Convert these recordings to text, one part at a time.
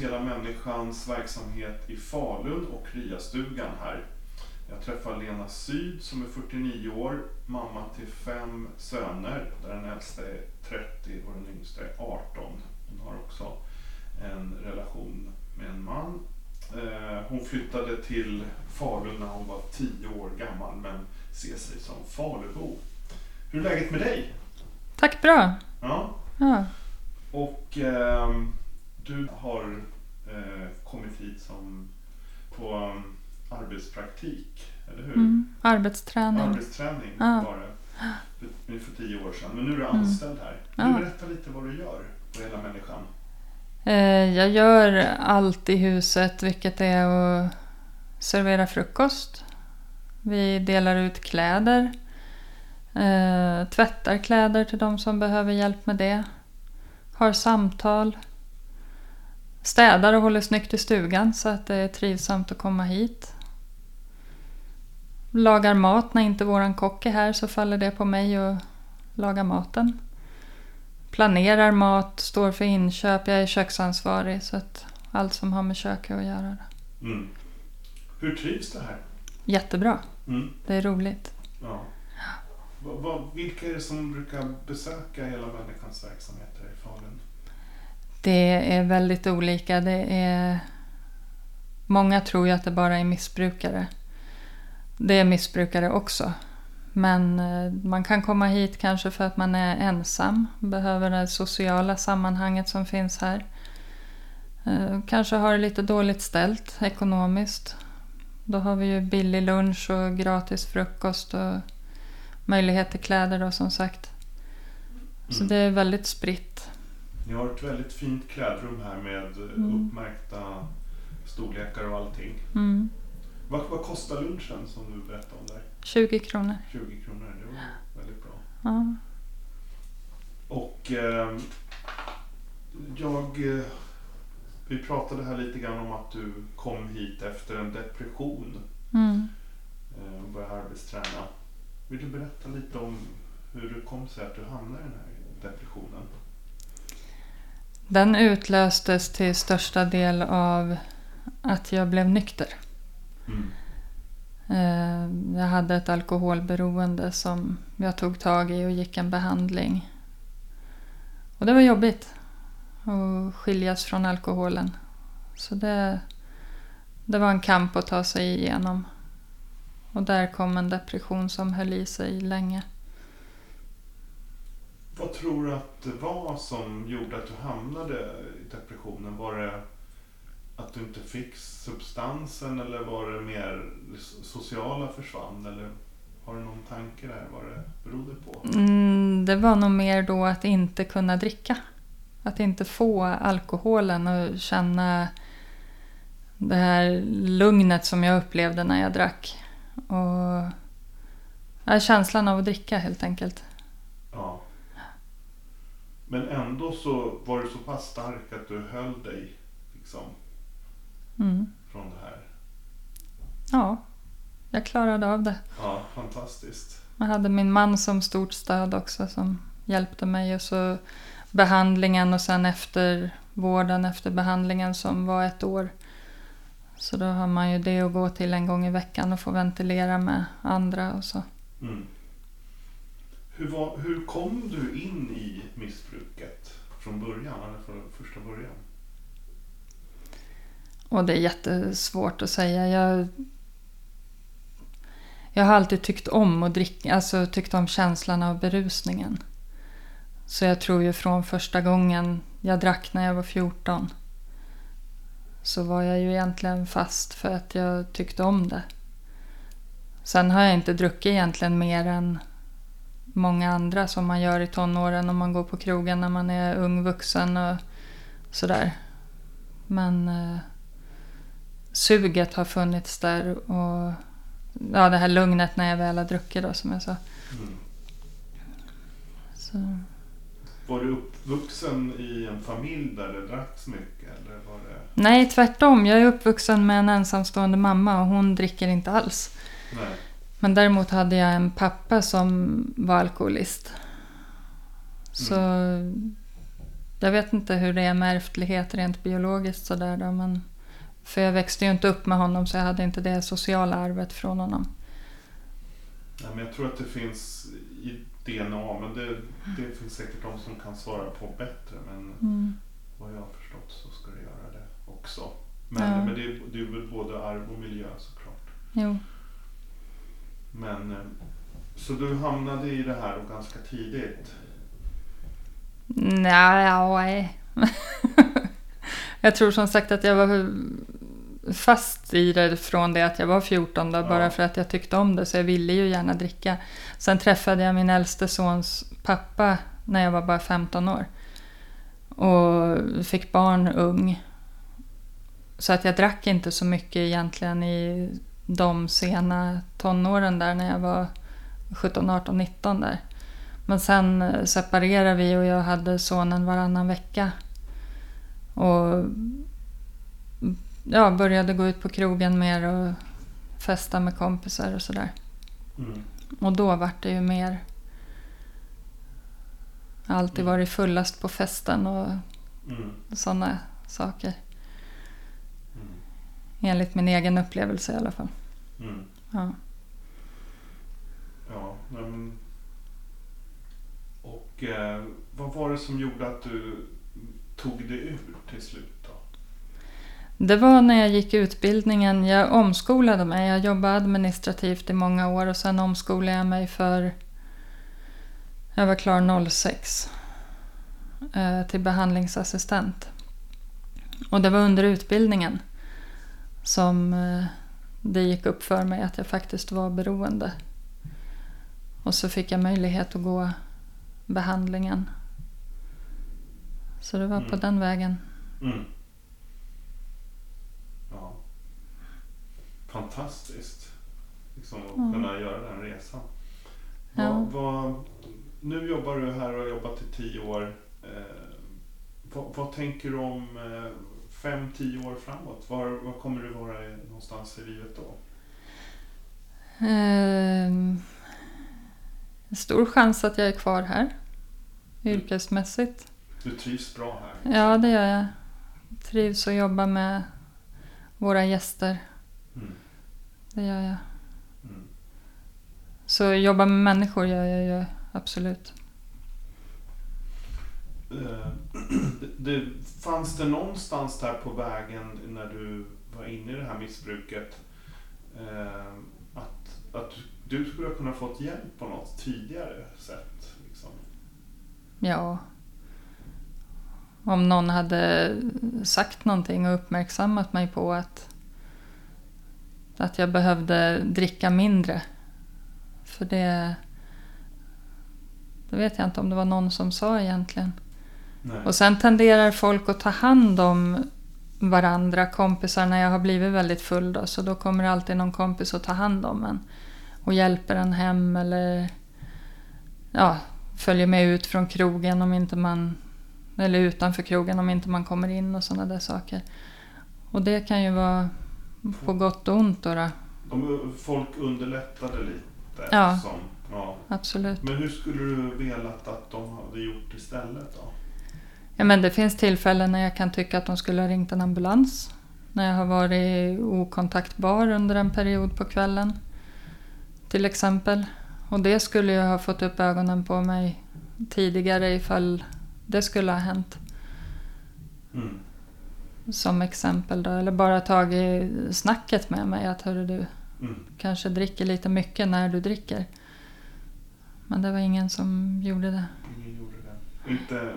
Hela Människans verksamhet i Falun och Riastugan här. Jag träffar Lena Syd som är 49 år, mamma till fem söner där den äldsta är 30 och den yngsta är 18. Hon har också en relation med en man. Eh, Hon flyttade till Falun när hon var 10 år gammal men ser sig som Falubo. Hur är läget med dig? Tack, bra. Ja, Ja. och ehm, du har eh, kommit hit som på um, arbetspraktik, eller hur? Mm. Arbetsträning. Arbetsträning Ja. var det för, för tio år sedan. Men nu är du anställd här. Mm. Ja. du berätta lite vad du gör på Hela Människan? Eh, Jag gör allt i huset, vilket är att servera frukost. Vi delar ut kläder. eh, Tvättar kläder till de som behöver hjälp med det. Har samtal. Städar och håller snyggt i stugan så att det är trivsamt att komma hit. Lagar mat när inte våran kock är här så faller det på mig att laga maten planerar mat, står för inköp. Jag är köksansvarig så att allt som har med köket att göra. Mm. Hur trivs du här? Jättebra. Mm. Det är roligt. Ja. Vilka är det som brukar besöka Hela Människans verksamheter i Falun? Det är väldigt olika. Det är... Många tror ju att det bara är missbrukare. Det är missbrukare också. Men eh, man kan komma hit kanske för att man är ensam, behöver det sociala sammanhanget som finns här. Eh, kanske har det lite dåligt ställt ekonomiskt. Då har vi ju billig lunch och gratis frukost och möjlighet till kläder då som sagt. Så det är väldigt spritt. Ni har ett väldigt fint klädrum här med eh, Mm. uppmärkta storlekar och allting. Mm. Vad, vad kostar lunchen som du berättade om där? 20 kronor. 20 kronor, det var väldigt bra. Ja. Och eh, jag... Vi pratade här lite grann om att du kom hit efter en depression Mm. eh, och började arbetsträna. Vill du berätta lite om hur det kom sig att du hamnade i den här depressionen? Den utlöstes till största del av att jag blev nykter. Mm. Eh, Jag hade ett alkoholberoende som jag tog tag i och gick en behandling. Och det var jobbigt att skiljas från alkoholen. Så det, det var en kamp att ta sig igenom. Och där kom en depression som höll i sig länge. Vad tror du att det var som gjorde att du hamnade i depressionen? Var det att du inte fick substansen eller var det mer det sociala försvann? Eller har du någon tanke där vad det berodde på? Mm, det var nog mer då att inte kunna dricka. Att inte få alkoholen och känna det här lugnet som jag upplevde när jag drack. Och ja, känslan av att dricka helt enkelt. Men ändå så var du så pass stark att du höll dig liksom Mm. från det här. Ja, jag klarade av det. Ja, fantastiskt. Jag hade min man som stort stöd också som hjälpte mig. Och så behandlingen och sen efter vården efter behandlingen som var ett år. Så då har man ju det att gå till en gång i veckan och få ventilera med andra och så. Mm. Hur, var, hur kom du in i missbruket från början, eller från första början? Och det är jättesvårt att säga. Jag, jag har alltid tyckt om att dricka, alltså tyckt om känslan av berusningen. Så jag tror ju från första gången jag drack när jag var 14 så var jag ju egentligen fast för att jag tyckte om det. Sen har jag inte druckit egentligen mer än många andra som man gör i tonåren om man går på krogen när man är ung vuxen och sådär. Men eh, suget har funnits där och ja, det här lugnet när jag väl har druckit då som jag sa. Mm. Så. Var du uppvuxen i en familj där det dracks mycket? Eller var det... Nej, tvärtom. Jag är uppvuxen med en ensamstående mamma och hon dricker inte alls. Nej. Men däremot hade jag en pappa som var alkoholist. Så jag vet inte hur det är med ärftlighet rent biologiskt sådär då. Men, för jag växte ju inte upp med honom så jag hade inte det sociala arvet från honom. Nej, men jag tror att det finns i DNA, men det, det finns säkert de som kan svara på bättre. Men Mm. vad jag har förstått så ska det göra det också. Men, Ja. men det, är- det är väl både arv och miljö såklart. Jo. Men, eh, så du hamnade i det här ganska tidigt? Nej. jag tror som sagt att jag var fast i det från det att jag var 14 då, Ja. bara för att jag tyckte om det så jag ville ju gärna dricka. Sen träffade jag min äldste sons pappa när jag var bara 15 år. Och fick barn ung. Så att jag drack inte så mycket egentligen i de sena tonåren där när jag var 17, 18, 19 där. Men sen eh, separerade vi och jag hade sonen varannan vecka. Och ja, började gå ut på krogen mer och festa med kompisar och sådär. Mm. Och då vart det ju mer... Jag har alltid Mm. varit fullast på festen och Mm. sådana saker. Enligt min egen upplevelse i alla fall. Mm. Ja. Ja, men... Och eh, vad var det som gjorde att du tog dig ur till slut då? Det var när jag gick utbildningen. Jag omskolade mig. Jag jobbade administrativt i många år och sen omskolade jag mig för... Jag var klar 06. eh, Till behandlingsassistent. Och det var under utbildningen som eh, det gick upp för mig att jag faktiskt var beroende. Och så fick jag möjlighet att gå behandlingen. Så det var på Mm. den vägen. Mm. Ja. Fantastiskt. Liksom att Ja. kunna göra den resan. Ja. Vad, vad, nu jobbar du här och har jobbat i tio år. Eh, vad, vad tänker du om eh, fem, tio år framåt? Var, var kommer du vara någonstans i livet då? Ehm, stor chans att jag är kvar här. Yrkesmässigt. Du trivs bra här? Ja, det gör jag. Trivs att jobba med våra gäster. Mm. Det gör jag. Mm. Så jobba med människor gör jag ju absolut. Eh, det, det, fanns det någonstans där på vägen när du var inne i det här missbruket eh, att, att du skulle ha kunnat fått hjälp på något tidigare sätt? Liksom? Ja. Om någon hade sagt någonting och uppmärksammat mig på att, att jag behövde dricka mindre. För det... Det vet jag inte om det var någon som sa egentligen. Nej. Och sen tenderar folk att ta hand om varandra, kompisar, när jag har blivit väldigt full då. Så då kommer alltid någon kompis att ta hand om en. Och hjälper en hem eller ja, följer med ut från krogen om inte man... Eller utanför krogen om inte man kommer in och sådana där saker. Och det kan ju vara på gott och ont då. då. De, folk underlättade lite? Ja. Som, ja. Absolut. Men hur skulle du velat att de hade gjort istället då? Ja, men det finns tillfällen när jag kan tycka att de skulle ha ringt en ambulans. När jag har varit okontaktbar under en period på kvällen. Till exempel. Och det skulle jag ha fått upp ögonen på mig tidigare ifall det skulle ha hänt. Mm. Som exempel då. Eller bara tagit snacket med mig att hörru du Mm. kanske dricker lite mycket när du dricker. Men det var ingen som gjorde det. Ingen gjorde det. Inte,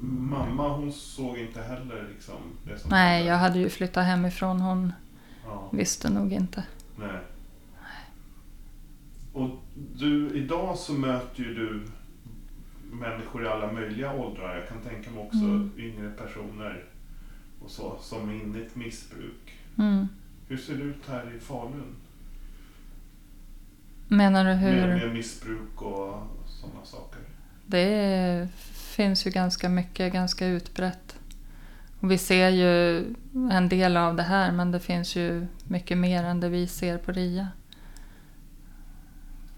mamma hon såg inte heller liksom det som Nej, hände. jag hade ju flyttat hemifrån. Hon Ja. visste nog inte. Nej. Och du, idag så möter ju du människor i alla möjliga åldrar. Jag kan tänka mig också Mm. yngre personer och så, som är inne i ett missbruk. Mm. Hur ser det ut här i Falun? Menar du hur? Med, med missbruk och sådana saker. Det finns ju ganska mycket, ganska utbrett. Och vi ser ju en del av det här men det finns ju mycket mer än det vi ser på RIA.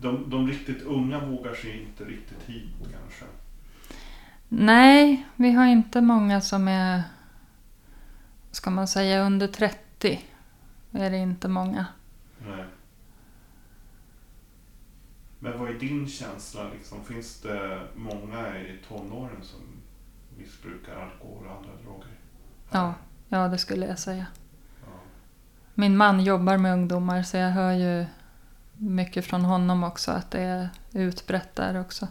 De, de riktigt unga vågar sig inte riktigt hit kanske? Nej, vi har inte många som är, ska man säga, under 30. Är det inte många. Nej. Men vad är din känsla liksom? Finns det många i tonåren som missbrukar alkohol och andra droger? Ja, ja det skulle jag säga. Ja. Min man jobbar med ungdomar så jag hör ju mycket från honom också att det är utbrett där också.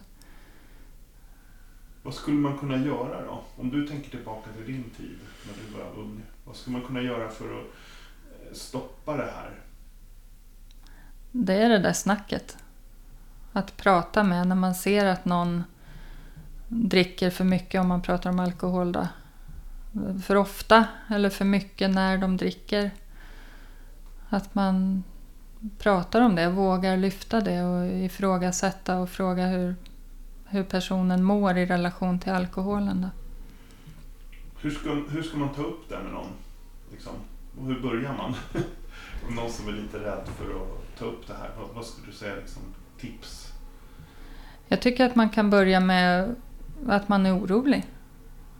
Vad skulle man kunna göra då? Om du tänker tillbaka till din tid när du var ung. Vad skulle man kunna göra för att eh, stoppa det här? Det är det där snacket. Att prata med när man ser att någon dricker för mycket om man pratar om alkohol då. För ofta eller för mycket när de dricker. Att man pratar om det, vågar lyfta det och ifrågasätta och fråga hur, hur personen mår i relation till alkoholen. Då. Hur ska, hur ska man ta upp det med någon? Liksom? Och hur börjar man? Om någon som är lite rädd för att ta upp det här. Vad, vad skulle du säga liksom, tips? Jag tycker att man kan börja med att man är orolig.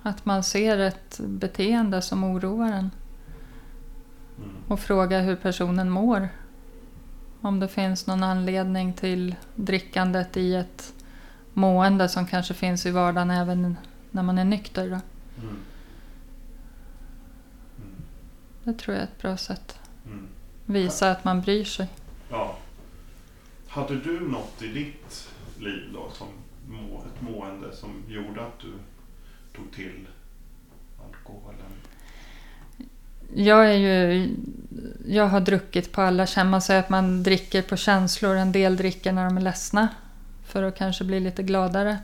Att man ser ett beteende som oroar en. Mm. Och fråga hur personen mår. Om det finns någon anledning till drickandet i ett mående som kanske finns i vardagen även när man är nykter. Mm. Mm. Det tror jag är ett bra sätt. Mm. Visa att man bryr sig. Hade du något i ditt liv då, som må, ett mående som gjorde att du tog till alkoholen? Jag är ju... Jag har druckit på alla känslor. Man säger att man dricker på känslor. En del dricker när de är ledsna. För att kanske bli lite gladare.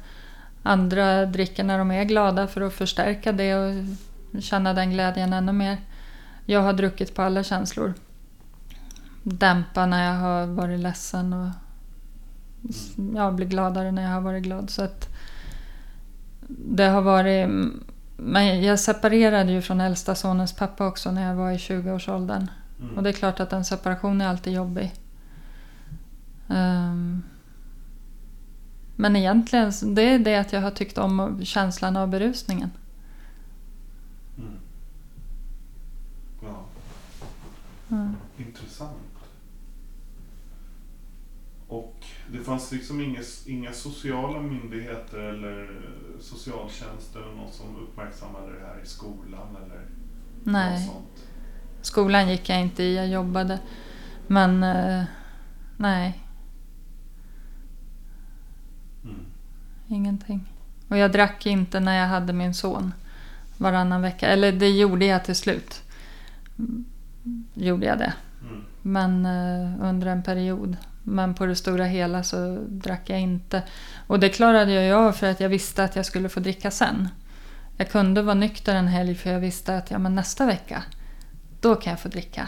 Andra dricker när de är glada för att förstärka det och känna den glädjen ännu mer. Jag har druckit på alla känslor. Dämpa när jag har varit ledsen och ja, bli gladare när jag har varit glad. Så att det har varit... Men jag separerade ju från äldsta sonens pappa också när jag var i 20-årsåldern. Mm. Och det är klart att en separation är alltid jobbig. Ehm, men egentligen, det är det att jag har tyckt om känslan av berusningen. Mm. Ja, Mm. intressant. Och det fanns liksom inga, inga sociala myndigheter eller socialtjänst eller någon som uppmärksammade det här i skolan eller Nej, något sånt? skolan gick jag inte i, jag jobbade. Men eh, nej, Mm. ingenting. Och jag drack inte när jag hade min son varannan vecka. Eller det gjorde jag till slut. Mm, Gjorde jag det. Mm. Men eh, under en period. Men på det stora hela så drack jag inte. Och det klarade jag ju av för att jag visste att jag skulle få dricka sen. Jag kunde vara nykter en helg för jag visste att ja, men nästa vecka, då kan jag få dricka.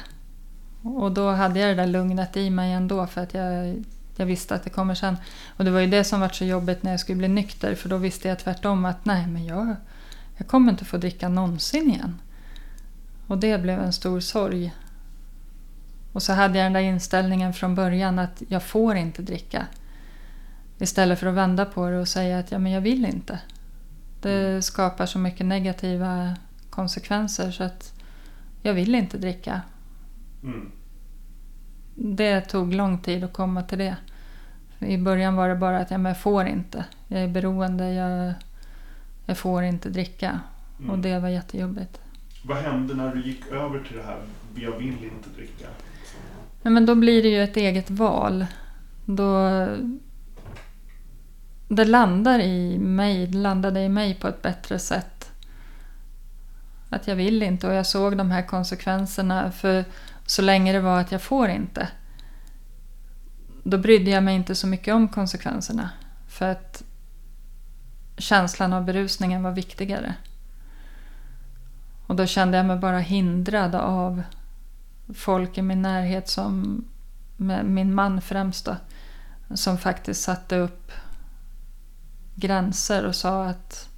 Och då hade jag det där lugnet i mig ändå för att jag, jag visste att det kommer sen. Och det var ju det som var så jobbigt när jag skulle bli nykter för då visste jag tvärtom att nej men jag, jag kommer inte få dricka någonsin igen. Och det blev en stor sorg. Och så hade jag den där inställningen från början att jag får inte dricka. Istället för att vända på det och säga att ja, men jag vill inte. Det skapar så mycket negativa konsekvenser så att jag vill inte dricka. Mm. Det tog lång tid att komma till det. I början var det bara att ja, men jag får inte. Jag är beroende, jag, jag får inte dricka. Mm. Och det var jättejobbigt. Vad hände när du gick över till det här, jag vill inte dricka? Nej, men då blir det ju ett eget val. Då... Det landar i mig, det landade i mig på ett bättre sätt. Att jag vill inte och jag såg de här konsekvenserna för så länge det var att jag får inte. Då brydde jag mig inte så mycket om konsekvenserna. För att känslan av berusningen var viktigare. Och då kände jag mig bara hindrad av folk i min närhet som, med min man främst då, som faktiskt satte upp gränser och sa att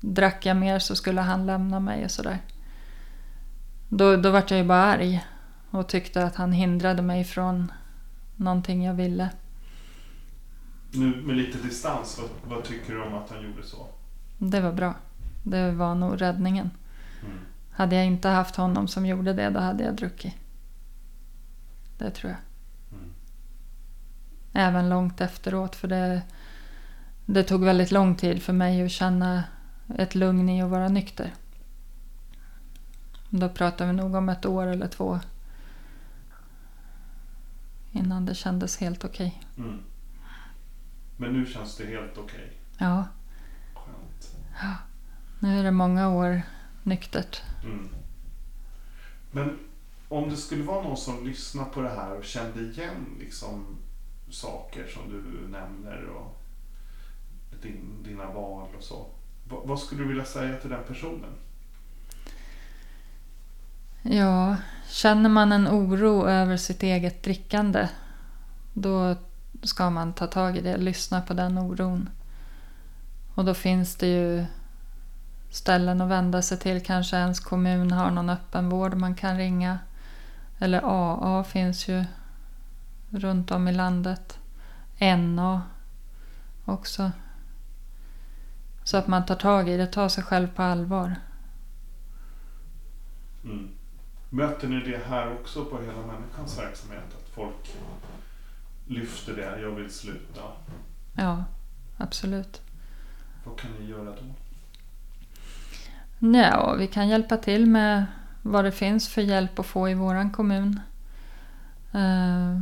drack jag mer så skulle han lämna mig och sådär. Då, då vart jag ju bara arg och tyckte att han hindrade mig från någonting jag ville. Nu med lite distans, vad, vad tycker du om att han gjorde så? Det var bra. Det var nog räddningen. Mm. Hade jag inte haft honom som gjorde det, då hade jag druckit. Det tror jag. Mm. Även långt efteråt, för det, det tog väldigt lång tid för mig att känna ett lugn i att vara nykter. Då pratar vi nog om ett år eller två. Innan det kändes helt okej. Mm. Men nu känns det helt okej. Ja, Skönt. nu är det många år nyktert. Mm. Men om det skulle vara någon som lyssnar på det här och kände igen liksom saker som du nämner och din, dina val och så. Va, vad skulle du vilja säga till den personen? Ja, känner man en oro över sitt eget drickande då ska man ta tag i det, lyssna på den oron. Och då finns det ju ställen att vända sig till. Kanske ens kommun har någon öppenvård man kan ringa. Eller AA finns ju runt om i landet. NA också. Så att man tar tag i det, tar sig själv på allvar. Mm. Möter ni det här också på hela människans verksamhet? Att folk lyfter det, jag vill sluta. Ja, absolut. Vad kan ni göra då? Ja, vi kan hjälpa till med vad det finns för hjälp att få i våran kommun. Eh,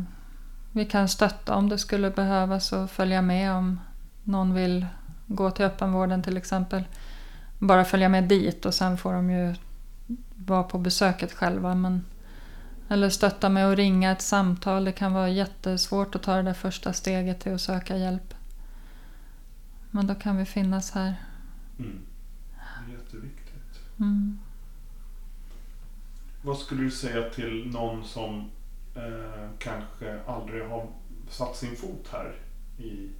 vi kan stötta om det skulle behövas och följa med om någon vill gå till öppenvården till exempel. Bara följa med dit och sen får de ju vara på besöket själva. Men, eller stötta med att ringa ett samtal. Det kan vara jättesvårt att ta det där första steget till att söka hjälp. Men då kan vi finnas här. Mm. Mm. Vad skulle du säga till någon som eh, kanske aldrig har satt sin fot här i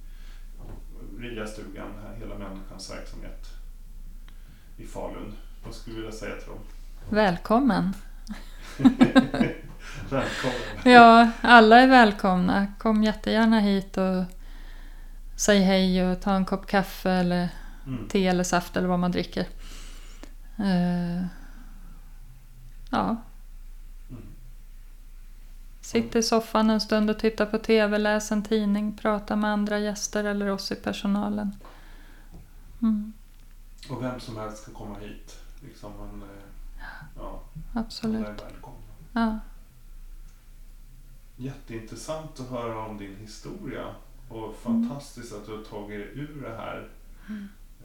RIA-stugan, här, hela människans verksamhet i Falun? Vad skulle du vilja säga till dem? Välkommen! Välkommen! Ja, alla är välkomna. Kom jättegärna hit och säg hej och ta en kopp kaffe eller Mm. te eller saft eller vad man dricker. Eh, ja, Mm. sitt i soffan en stund och titta på TV, läs en tidning, prata med andra gäster eller oss i personalen. Mm, Och vem som helst kan komma hit. Liksom man, eh, ja, absolut. Ja, Jätteintressant att höra om din historia och fantastiskt att du har tagit dig ur det här.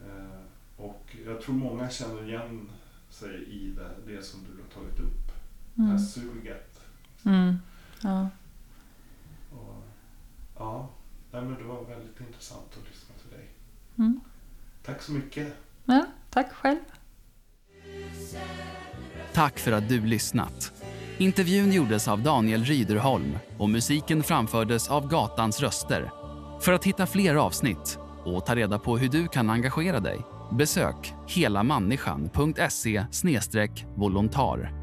Eh, och jag tror många känner igen sig i det, det som du har tagit upp. Det här mm, suget. mm, ja. Och, ja, nej, men det var väldigt intressant att lyssna till dig. Mm. Tack så mycket. ja, tack själv. Tack för att du lyssnat. Intervjun gjordes av Daniel Ryderholm och musiken framfördes av Gatans röster. För att hitta fler avsnitt och ta reda på hur du kan engagera dig besök helamänniskan.se volontar.